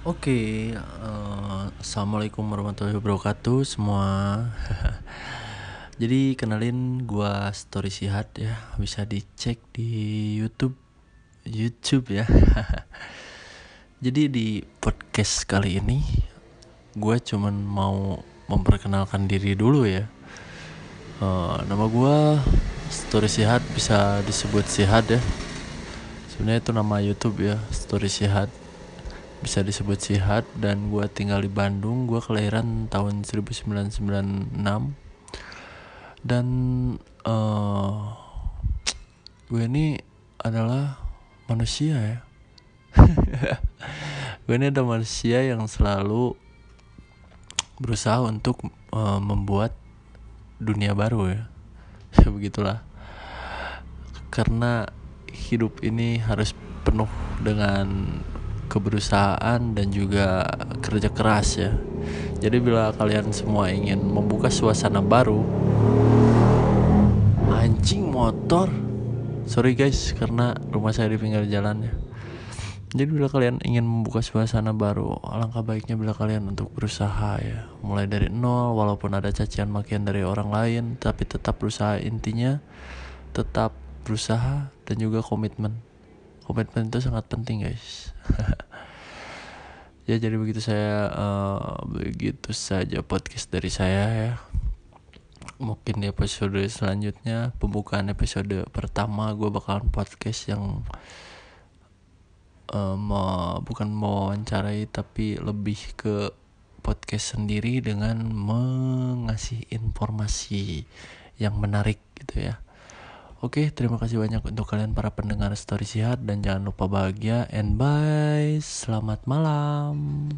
Oke, eh, assalamualaikum warahmatullahi wabarakatuh semua. Jadi kenalin gua Story Sihat ya, bisa dicek di YouTube, YouTube ya. Jadi di podcast kali ini, gua cuman mau memperkenalkan diri dulu ya. Eh, nama gua Story Sihat bisa disebut Sihat ya. Sebenarnya itu nama YouTube ya, Story Sihat bisa disebut sihat dan gue tinggal di Bandung gue kelahiran tahun 1996 dan uh, gue ini adalah manusia ya. Gue ini ada manusia yang selalu berusaha untuk uh, membuat dunia baru ya ya. Begitulah. Karena hidup ini harus penuh dengan keberusahaan dan juga kerja keras ya. Jadi bila kalian semua ingin membuka suasana baru, anjing motor. Sorry guys karena rumah saya di pinggir jalan ya. Jadi bila kalian ingin membuka suasana baru, alangkah baiknya bila kalian untuk berusaha ya. Mulai dari nol walaupun ada cacian makian dari orang lain, tapi tetap berusaha intinya tetap berusaha dan juga komitmen komitmen itu sangat penting guys. Ya jadi begitu saya uh, begitu saja podcast dari saya ya. Mungkin di episode selanjutnya pembukaan episode pertama gue bakalan podcast yang uh, mau bukan mau wawancarai tapi lebih ke podcast sendiri dengan mengasih informasi yang menarik gitu ya Oke, terima kasih banyak untuk kalian para pendengar story sihat dan jangan lupa bahagia and bye. Selamat malam.